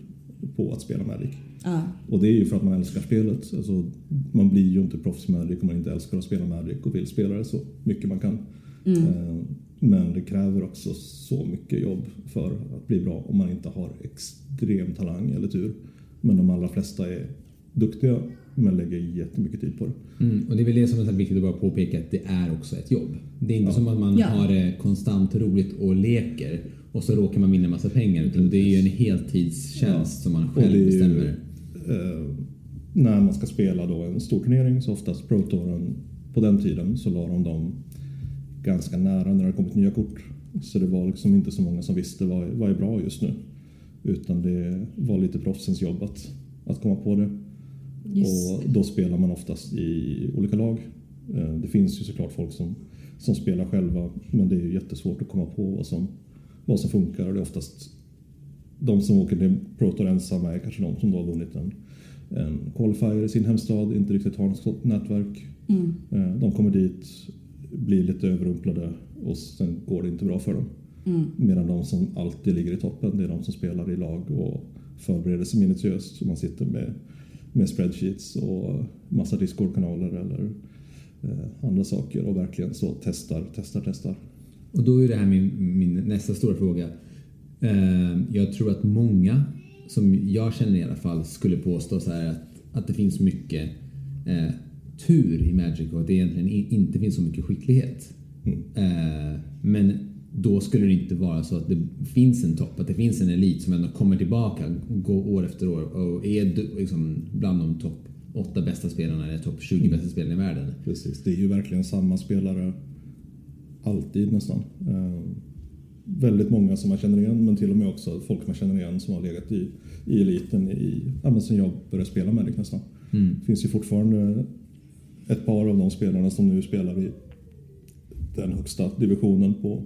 på att spela Magic. Ja. Och det är ju för att man älskar spelet. Alltså, man blir ju inte proffs Magic om man inte älskar att spela Magic och vill spela det så mycket man kan. Eh, Men det kräver också så mycket jobb för att bli bra om man inte har extrem talang eller tur. Men de allra flesta är duktiga men lägger jättemycket tid på det. Mm, och det är väl det som är så viktigt att bara påpeka att det är också ett jobb. Det är inte som att man Ja. har det konstant roligt och leker och så råkar man vinna massa pengar utan det är ju en heltidstjänst som man själv bestämmer. Eh, när man ska spela då en stor turnering så oftast Pro Touren på den tiden så la de dem ganska nära när det kommit nya kort. Så det var liksom inte så många som visste vad, vad är bra just nu. Utan det var lite proffsens jobb att, att komma på det. Just Och då spelar man oftast i olika lag. Eh, Det finns ju såklart folk som, som spelar själva men det är ju jättesvårt att komma på vad som, vad som funkar. Och det är oftast de som åker till Pro Tour ensamma är kanske de som då har vunnit en, en qualifier i sin hemstad, inte riktigt har något nätverk. Mm. Eh, De kommer dit, blir lite överrumplade och sen går det inte bra för dem. Mm. Medan de som alltid ligger i toppen, det är de som spelar i lag och förbereder sig minutiöst. Så man sitter med, med spreadsheets och massa Discord-kanaler eller eh, andra saker och verkligen så testar, testar, testar. Och då är det här min, min nästa stora fråga. Eh, jag tror att många, som jag känner i alla fall, skulle påstå så att, att det finns mycket eh, tur i Magic och att det egentligen inte finns så mycket skicklighet. Mm. Eh, men då skulle det inte vara så att det finns en topp, att det finns en elit som ändå kommer tillbaka går år efter år och är liksom bland de topp åtta bästa spelarna eller topp 20 bästa spelarna i världen. Precis, det är ju verkligen samma spelare alltid nästan. Eh, väldigt många som man känner igen, men till och med också folk man känner igen som har legat i, i eliten i, ja, men sen jag började spela Magic nästan. Mm. Det finns ju fortfarande ett par av de spelarna som nu spelar i den högsta divisionen på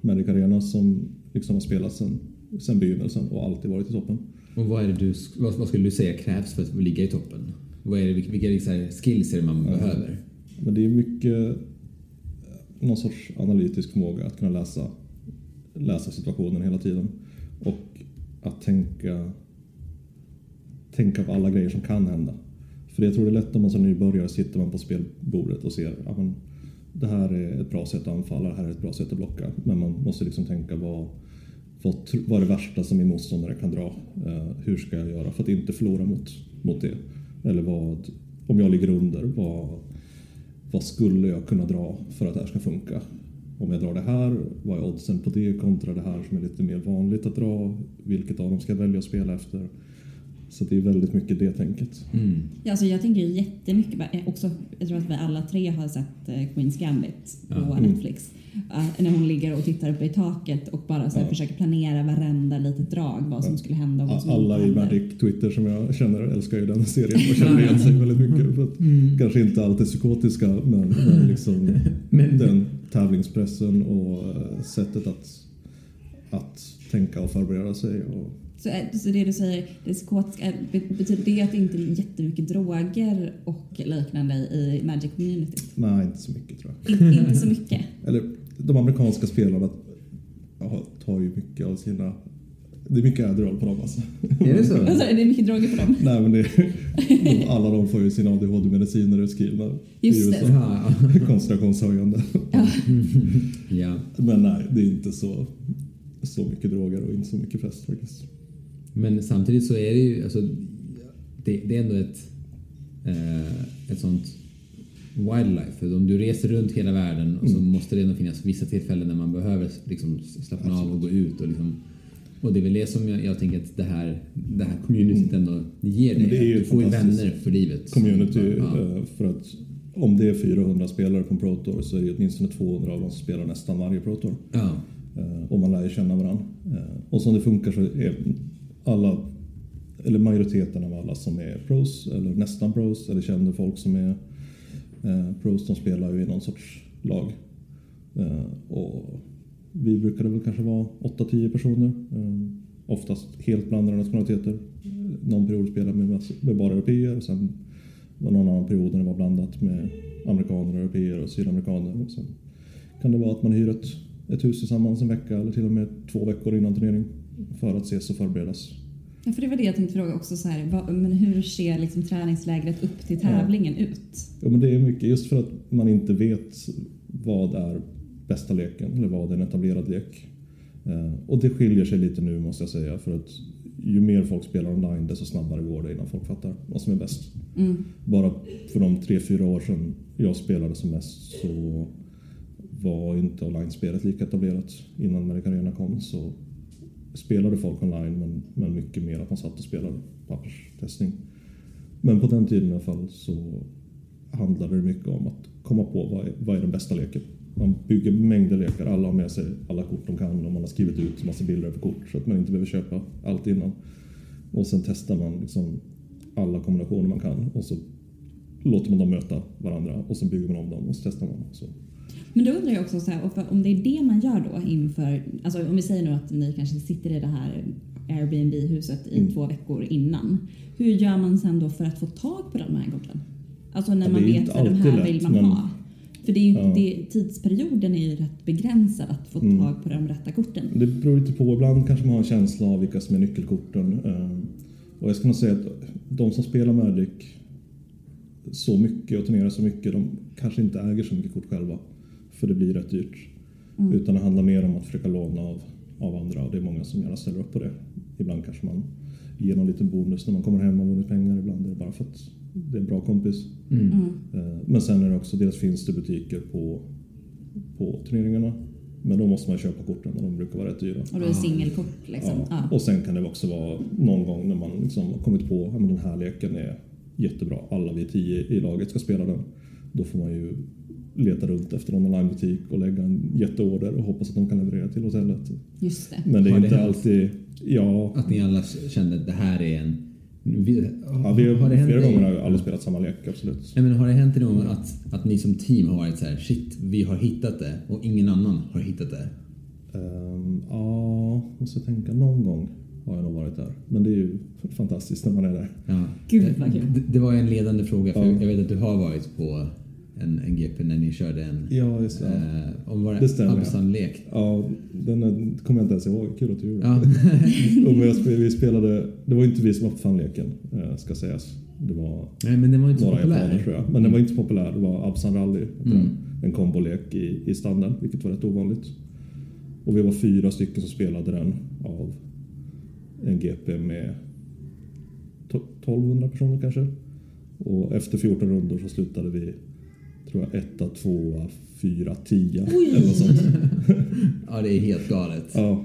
Magic Arena som liksom har spelat sedan sen begynnelsen och alltid varit i toppen. Och vad, är du, vad, vad skulle du säga krävs för att ligga i toppen? Vad är det, vilka vilka liksom skills är det man behöver? Men det är mycket eh, någon sorts analytisk förmåga att kunna läsa, läsa situationen hela tiden. Och att tänka, tänka på alla grejer som kan hända. För jag tror det är lätt om man som nybörjare sitter man på spelbordet och ser ja, men det här är ett bra sätt att anfalla, det här är ett bra sätt att blocka. Men man måste liksom tänka vad, vad, vad är det värsta som min motståndare kan dra? Eh, hur ska jag göra för att inte förlora mot, mot det? Eller vad, om jag ligger under, vad, vad skulle jag kunna dra för att det här ska funka? Om jag drar det här, vad är oddsen på det kontra det här som är lite mer vanligt att dra? Vilket av dem ska jag välja att spela efter? Så det är väldigt mycket det tänket. Mm. Ja, alltså jag tänker jättemycket på, eh, också, jag tror att vi alla tre har sett eh, Queens Gambit på Ja. Netflix. Eh, när hon ligger och tittar uppe i taket och bara så här Ja. försöker planera varenda litet drag, vad som Ja. skulle hända och vad som Alla i. Magic Twitter som jag känner älskar ju den serien och känner igen sig väldigt mycket. För att Kanske inte alltid psykotiska men, men liksom Men- den tävlingspressen och eh, sättet att, att tänka och förbereda sig. Och, Så, eh, så det du säger, det psykotiska, eh, be- betyder det att det inte är jättemycket droger och liknande i Magic Community? nej, inte så mycket tror jag. In, inte så mycket. Eller de amerikanska spelarna tar ju mycket av sina... Det är mycket Adderall på dem alltså. Är det så? Alltså, det är mycket droger på dem. Nej men det, de, alla de får ju sina ADHD-mediciner utskrivna Just i det. USA. Ja. Koncentrationshöjande. ja. Men nej, det är inte så, så mycket droger och inte så mycket fest faktiskt. Men samtidigt så är det ju, alltså, det, det är ändå ett, eh, ett sånt wildlife. För om du reser runt hela världen och så måste det ändå finnas vissa tillfällen när man behöver liksom slappna av och gå ut. Och, liksom, och det är väl det som jag, jag tänker att det här, det här communityt ändå ger dig. det du får ju vänner för livet. Community, Ja. eh, för att om det är 400 spelare på en Pro Tour så är det åtminstone 200 av dem som spelar nästan varje Pro Tour. Ja. Eh, Och man lär ju känna varandra. Eh, Och som det funkar så är alla, eller majoriteten av alla som är pros, eller nästan pros, eller känner folk som är eh, pros, de spelar ju i någon sorts lag. Eh, Och vi brukade väl kanske vara 8-10 personer. eh, Oftast helt blandade nationaliteter. Någon period spelade vi med, med bara europeer, sen var någon annan period när det var blandat med amerikaner, europeer och sydamerikaner. Och sen kan det vara att man hyr ett, ett hus tillsammans en vecka eller till och med två veckor innan turnering för att ses och förberedas. Ja, för det var det jag tänkte fråga också. Så här, vad, men hur ser liksom träningslägret upp till tävlingen ut? Ja, men det är mycket just för att man inte vet vad är bästa leken eller vad är en etablerad lek. Eh, och det skiljer sig lite nu måste jag säga för att ju mer folk spelar online desto snabbare går det innan folk fattar vad som är bäst. Mm. Bara för de tre, fyra år sedan jag spelade som mest så var inte online-spelet lika etablerat. Innan American Arena kom så spelade folk online men, men mycket mer att man satt och spelade papperstestning. Men på den tiden i alla fall så handlade det mycket om att komma på vad är, vad är den bästa leken. Man bygger mängder lekar, alla har med sig alla kort de kan och man har skrivit ut massa bilder över kort så att man inte behöver köpa allt innan. Och sen testar man liksom alla kombinationer man kan och så låter man dem möta varandra och sen bygger man om dem och så testar man. Så. Men då undrar jag också så här, om det är det man gör då inför, alltså om vi säger nu att ni kanske sitter i det här Airbnb-huset i Mm. två veckor innan. Hur gör man sen då för att få tag på de här korten? Alltså när Ja, man vet vad de här alltid vill lätt, man men- ha. För det är ju, Ja. det, tidsperioden är ju rätt begränsad att få Mm. tag på de rätta korten. Det beror lite på. Ibland kanske man har en känsla av vilka som är nyckelkorten. Ehm, Och jag skulle nog säga att de som spelar Magic så mycket och turnerar så mycket, de kanske inte äger så mycket kort själva. För det blir rätt dyrt. Utan det handlar mer om att försöka låna av, av andra och det är många som gärna ställer upp på det. Ibland kanske man ger någon liten bonus när man kommer hem och vunnit pengar. Ibland är det bara för att det är en bra kompis. Mm. Eh, Men sen är det också, dels finns det butiker på, på turneringarna. Men då måste man köpa korten och de brukar vara rätt dyra. Och då är det singelkort liksom. Ja. Ja. Och sen kan det också vara någon gång när man liksom har kommit på att den här leken är jättebra. Alla vi tio i laget ska spela den. Då får man ju leta runt efter någon onlinebutik och lägga en jätteorder och hoppas att de kan leverera till hotellet. Just det. Men det är Har det inte hänt? alltid... Ja, Att ni alla kände att det här är en... Vi, ja vi, har det hänt flera dig- gånger har alla spelat samma lek, absolut. Nej, men har det hänt någon gång att, att ni som team har varit så här, shit, vi har hittat det och ingen annan har hittat det? Ehm, ja, måste tänka. Någon gång har jag nog varit där. Men det är ju fantastiskt när man är där. Ja. Gud, det, det var en ledande fråga för Ja. jag vet att du har varit på en, en GP när ni körde en... Ja, just det. Eh, om var Det stämmer, ja. Absan-lek? Ja, den kommer jag inte ens ihåg. Kul att du gjorde. Ja. Och vi spelade- det var inte vi som uppfann leken, eh, ska sägas. Det var Nej, men den var inte så några japaner populär. tror jag. Men den var inte så populär. Det var Absan Rally. Mm. En kombolek i, i standen, vilket var rätt ovanligt. Och vi var fyra stycken som spelade den av en GP med to- 1200 personer kanske. Och efter 14 rundor så slutade vi, tror jag, etta, tvåa, fyra, tia eller något sånt. Ja, det är helt galet. Ja,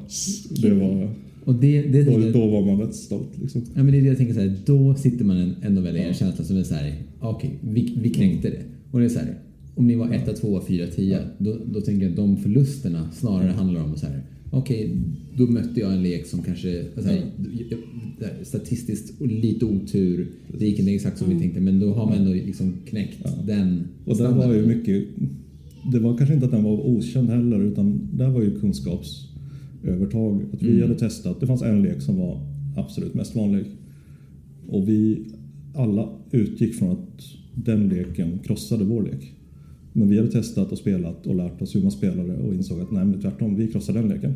det var, Och det, det, då, då var man rätt stolt liksom. Ja, men det är det jag tänker så här, då sitter man en- ändå väl i en känsla som är så här, okej, vi, vi kränkte det. Och det är så här, om ni var 1, 2, 4, 10, då, då tänker jag att de förlusterna snarare handlar om så här, okej, då mötte jag en lek som kanske, alltså, här, statistiskt lite otur, det gick inte exakt som vi tänkte, men då har man ändå liksom knäckt den Och där var ju mycket, det var kanske inte att den var okänd heller utan där var ju kunskapsövertag. Att vi hade testat, det fanns en lek som var absolut mest vanlig. Och vi alla utgick från att den leken krossade vår lek. Men vi hade testat och spelat och lärt oss hur man spelade och insåg att nej men tvärtom, vi krossade den leken.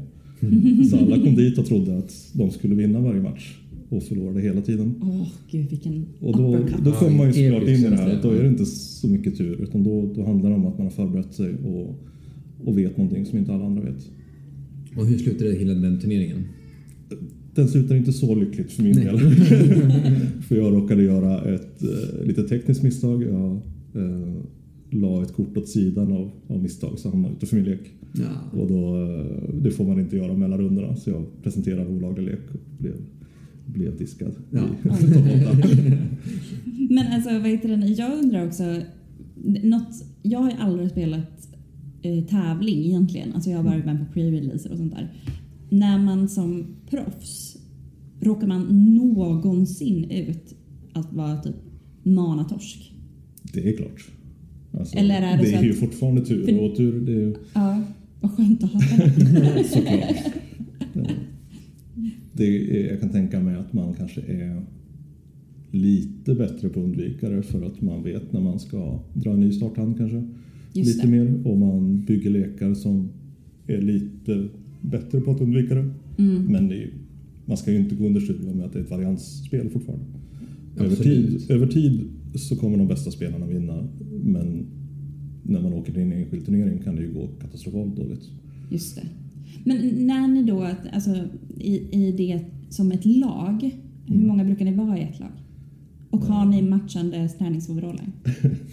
Så alla kom dit och trodde att de skulle vinna varje match och förlorade hela tiden. Åh, gud vilken Och då, uppercut. då kommer man ju såklart in i det här då är det inte så mycket tur utan då, då handlar det om att man har förberett sig och, och vet någonting som inte alla andra vet. Och hur slutade hela den turneringen? Den slutar inte så lyckligt för min Nej. del. för jag råkade göra ett eh, lite tekniskt misstag. Jag eh, la ett kort åt sidan av, av misstag så hamnade ute för min lek. Ja. Och då, eh, det får man inte göra mellan rundorna så jag presenterade olaglig lek och blev, blev diskad. Ja. Men alltså, vad heter den? Jag undrar också, något, jag har ju aldrig spelat eh, tävling egentligen. Alltså jag har varit med på pre-releaser och sånt där. När man som proffs, råkar man någonsin ut att vara typ manatorsk? Det är klart. Alltså, Eller är det det så är ju att- fortfarande tur För- och otur. Det är ju Ja, vad skönt att höra det. såklart. Det är, jag kan tänka mig att man kanske är lite bättre på undvikare för att man vet när man ska dra en ny starthand kanske. Just lite det. mer. Och man bygger lekar som är lite bättre på att undvika det. Mm. Men det är, ju- man ska ju inte gå under med att det är ett variansspel fortfarande. Över tid, över tid så kommer de bästa spelarna vinna. Men när man åker in i en enskild turnering kan det ju gå katastrofalt dåligt. Just det. Men när ni då, alltså i, i det som ett lag, hur Mm. många brukar ni vara i ett lag? Och har ni matchande träningsoveraller?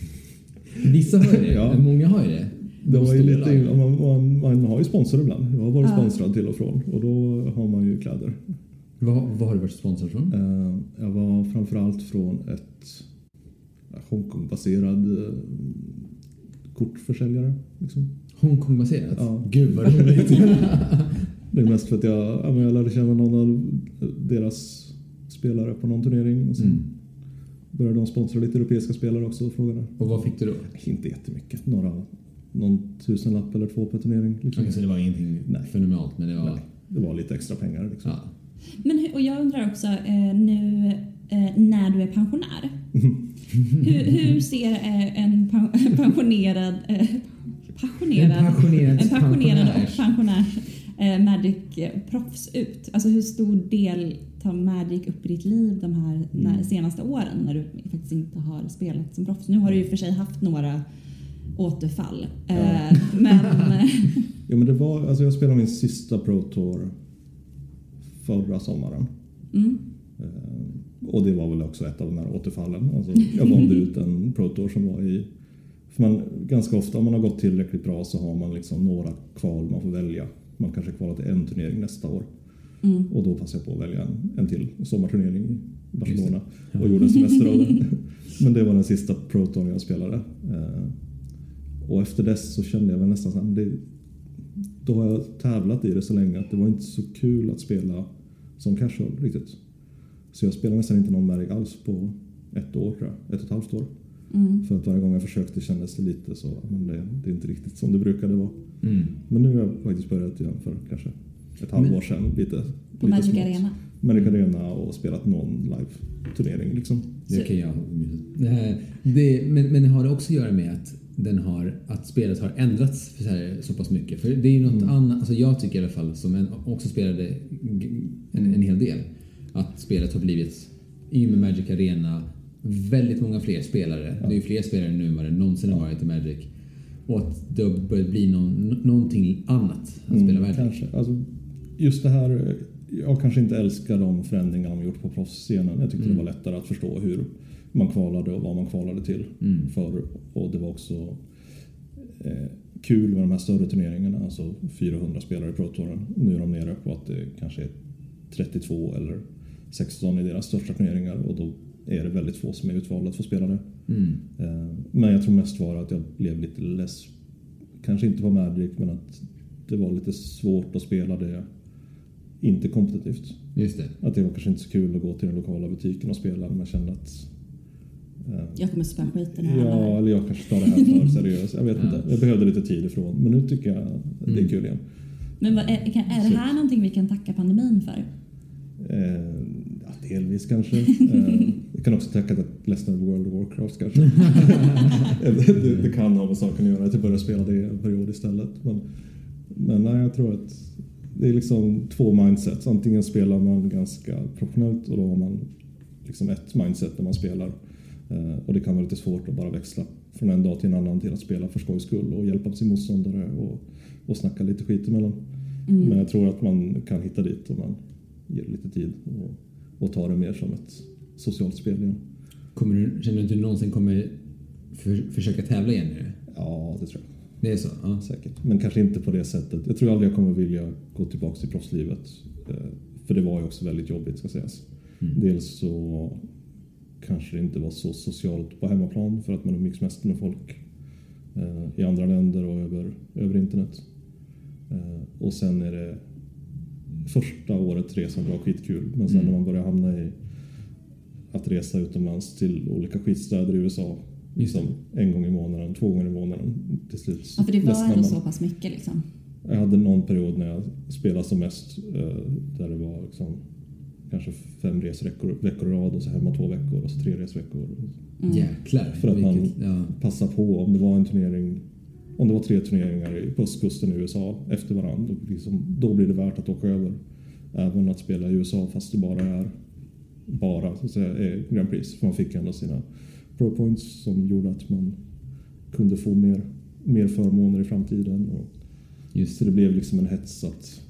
Vissa har ju det, Ja. många har ju det. Det var ju lite, man, man, man har ju sponsor ibland. Jag har varit Ja. sponsrad till och från och då har man ju kläder. Vad, vad har du varit sponsrad från? Eh, Jag var framförallt från ett Hongkong-baserad eh, kortförsäljare. Liksom. Hongkong-baserat? Ja. Gud vad roligt. Det är mest för att jag, ja, men jag lärde känna någon av deras spelare på någon turnering. Och sen Mm. började de sponsra lite europeiska spelare också och frågade. Och vad fick du då? Inte jättemycket, några, någon tusenlapp eller två per turnering. Liksom. Okej, så det var ingenting Nej. fenomenalt, men det var... Nej, det var lite extra pengar. Liksom. Ja. Men och jag undrar också eh, nu eh, när du är pensionär. Hur, hur ser eh, en pensionerad, eh, passionerad, En passionerad en passionerad pensionär. och pensionär eh, Magic-proffs ut? Alltså hur stor del tar Magic upp i ditt liv de här när, senaste åren när du faktiskt inte har spelat som proffs? Nu har du ju för sig haft några återfall. Eh, men Ja, men det var, alltså jag spelade min sista Pro Tour förra sommaren. mm, och det var väl också ett av de här återfallen. Alltså, jag valde ut en Pro Tour som var i... För man, ganska ofta om man har gått tillräckligt bra så har man liksom några kval man får välja. Man kanske kvalar till en turnering nästa år. mm. Och då passade jag på att välja en, en till sommarturnering i Barcelona. Ja. Och gjorde en semester av det. Men det var den sista Pro Tour jag spelade. Eh, och efter dess så kände jag väl nästan så här, då har jag tävlat i det så länge att det var inte så kul att spela som casual riktigt. Så jag spelade nästan inte någon Magic alls på ett år tror jag. Ett och ett halvt år. Mm. För att varje gång jag försökte kändes det lite så, men det, det är inte riktigt som det brukade vara. Mm. Men nu har jag faktiskt börjat igen för kanske ett halvår sedan. Lite, På lite Magic smått. Arena. Magic Arena och spelat någon live-turnering liksom. Det Så- kan jag Eh, det, men, men har det också att göra med att, den har, att spelet har ändrats för så, här, så pass mycket? För det är ju något annat, alltså jag tycker i alla fall, som en, också spelade en, en hel del, att spelet har blivit, i och med Magic Arena, väldigt många fler spelare. Det är ju fler spelare nu än vad det någonsin har varit i Magic. Och att det har börjat bli någon, någonting annat att spela Magic. Kanske. Alltså, just det här, jag kanske inte älskar de förändringar de gjort på proffsscenen. Jag tyckte Mm. det var lättare att förstå hur man kvalade och vad man kvalade till Mm. förr. Och det var också eh, kul med de här större turneringarna, alltså 400 spelare i Pro Touren. Nu är de nere på att det kanske är 32 eller 16 i deras största turneringar och då är det väldigt få som är utvalda att få spela det. Mm. Eh, Men jag tror mest var att jag blev lite less, kanske inte på Magic, men att det var lite svårt att spela det inte kompetitivt. Just det. Att det var kanske inte så kul att gå till den lokala butiken och spela, men jag kände att eh, Jag kommer spöa skiten alla Ja, här. eller jag kanske tar det här för seriöst. Jag vet Ja. inte. Jag behövde lite tid ifrån, men nu tycker jag det är Mm. kul igen. Men vad, är, är det här någonting vi kan tacka pandemin för? Eh, ja, delvis kanske. Eh, jag kan också tacka att jag ledsnade på World of Warcraft kanske. det, det kan ha med saken att göra att jag började spela det en period istället. Men, men nej, jag tror att det är liksom två mindsets. Antingen spelar man ganska professionellt och då har man liksom ett mindset när man spelar. Eh, och det kan vara lite svårt att bara växla från en dag till en annan till att spela för skojs skull och hjälpa sin motståndare och, och snacka lite skit emellan. Mm. Men jag tror att man kan hitta dit om man ger lite tid och, och tar det mer som ett socialt spel igen. Kommer du, känner du att du någonsin kommer för, försöka tävla igen nu? Ja, det tror jag Det är så? Ja. säkert. Men kanske inte på det sättet. Jag tror aldrig jag kommer vilja gå tillbaka till proffslivet. Eh, För det var ju också väldigt jobbigt ska sägas. Mm. Dels så kanske det inte var så socialt på hemmaplan för att man umgicks mest med folk eh, i andra länder och över, över internet. Eh, Och sen är det första året resan var skitkul men sen Mm. när man börjar hamna i att resa utomlands till olika skitstäder i USA liksom en gång i månaden, två gånger i månaden till slut. Ja, för det var ändå så pass mycket liksom. Jag hade någon period när jag spelade som mest eh, där det var liksom kanske fem resveckor veckor i rad och så hemma två veckor och så tre resveckor. Mm. Jäklar. För att man- Vilket- ja. Passa på om det var en turnering, om det var tre turneringar i- på östkusten i USA efter varandra, då, liksom, då blir det värt att åka över. Även att spela i USA fast det bara är bara så att säga, är Grand Prix. För man fick ändå sina pro points som gjorde att man kunde få mer, mer förmåner i framtiden. Och, Just så det blev liksom en hets att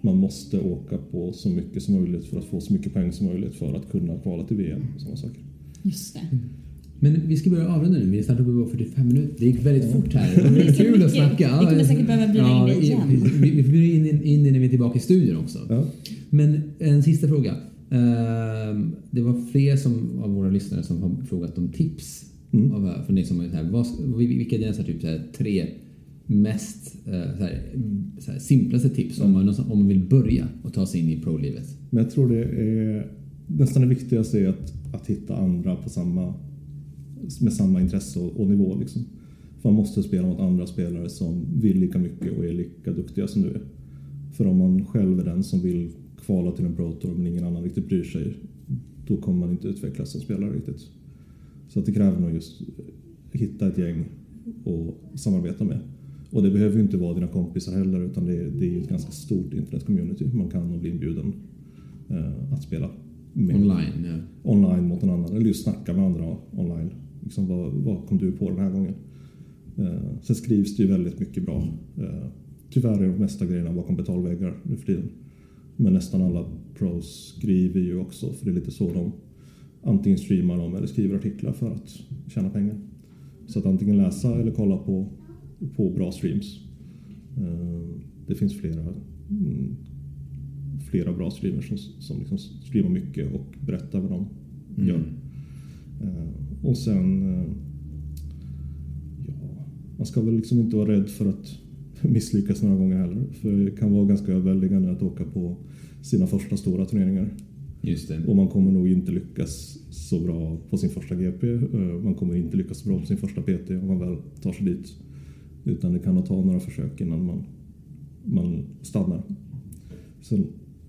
man måste åka på så mycket som möjligt för att få så mycket poäng som möjligt för att kunna kvala till VM och sådana saker. Just det. Men vi ska börja avrunda nu. Vi är snart uppe på 45 minuter. Det gick väldigt fort här. Det så kul att snacka. Vi kommer säkert behöva bjuda in dig igen. Vi, vi bjuder in, in, in dig när vi är tillbaka i studion också. Ja. Men en sista fråga. Ehm, det var fler som, av våra lyssnare som har frågat om tips. Mm. Av, från dig som här, vad, vilka är dina typ, så här, tre mest eh, så här, så här, simplaste tips om, man, om man vill börja och ta sig in i pro-livet? Men jag tror det är nästan det viktigaste är att, att hitta andra på samma, med samma intresse och, och nivå. Liksom. För man måste spela mot andra spelare som vill lika mycket och är lika duktiga som du är. För om man själv är den som vill kvala till en Pro Tour men ingen annan riktigt bryr sig, då kommer man inte utvecklas som spelare riktigt. Så att det kräver nog just hitta ett gäng och samarbeta med. Och det behöver ju inte vara dina kompisar heller utan det är, det är ju ett ganska stort internetcommunity. Man kan nog bli inbjuden eh, att spela med, Online? Ja. online mot en annan, eller just snacka med andra online. Liksom, vad, vad kom du på den här gången? Eh, sen skrivs det ju väldigt mycket bra. Eh, tyvärr är de mesta grejerna bakom betalväggar nu för tiden. Men nästan alla pros skriver ju också, för det är lite så de antingen streamar dem eller skriver artiklar för att tjäna pengar. Så att antingen läsa eller kolla på, på bra streams. Eh, det finns flera, mm, flera bra streamers som, som liksom streamar mycket och berättar vad de gör. Mm och sen... eh, ja, man ska väl liksom inte vara rädd för att misslyckas några gånger heller. För det kan vara ganska överväldigande att åka på sina första stora turneringar. Just det. Och man kommer nog inte lyckas så bra på sin första GP. eh, Man kommer inte lyckas så bra på sin första PT om man väl tar sig dit. Utan det kan ta några försök innan man, man stannar. Sen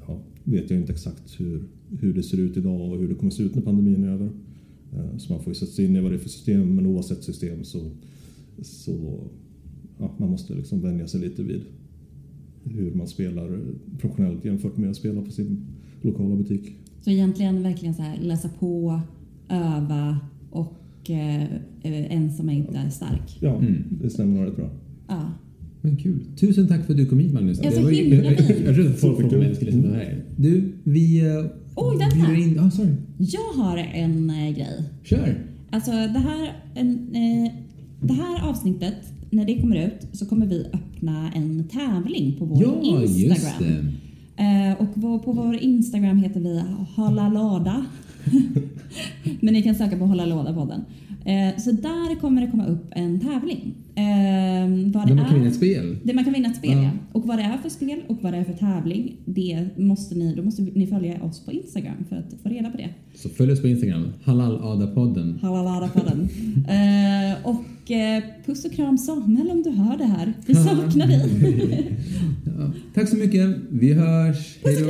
ja, vet jag inte exakt hur, hur det ser ut idag och hur det kommer se ut när pandemin är över. Eh, Så man får ju sätta sig in i vad det är för system, men oavsett system så, så ja, man måste liksom vänja sig lite vid hur man spelar professionellt jämfört med att spela på sin lokala butik. Så egentligen verkligen så här läsa på, öva och eh, eh, ensam är inte stark. Ja, Mm. det stämmer nog rätt bra. Ja. Men kul. Tusen tack för att du kom hit Magnus. Så himla jag, trodde folk mig skulle sitta här. Du, vi uh, Oj, vänta. in... Ja, sorry. Jag har en eh, grej. Kör. Alltså det här, en, eh, det här avsnittet, när det kommer ut så kommer vi öppna en tävling på vår Ja, just Instagram. det. Eh, och vår, på vår Instagram heter vi Hålla Låda. Men ni kan söka på Hålla Låda-podden. Eh, så där kommer det komma upp en tävling. Eh, vad det man kan är- vinna ett spel. det man kan vinna ett spel, Ja. ja. Och vad det är för spel och vad det är för tävling, det måste ni, då måste ni följa oss på Instagram för att få reda på det. Så följ oss på Instagram. Halal-Ada-podden. Halalada på den. eh, och eh, puss och kram Samuel om du hör det här. Vi saknar dig. Ja, tack så mycket. Vi hörs. Hej då.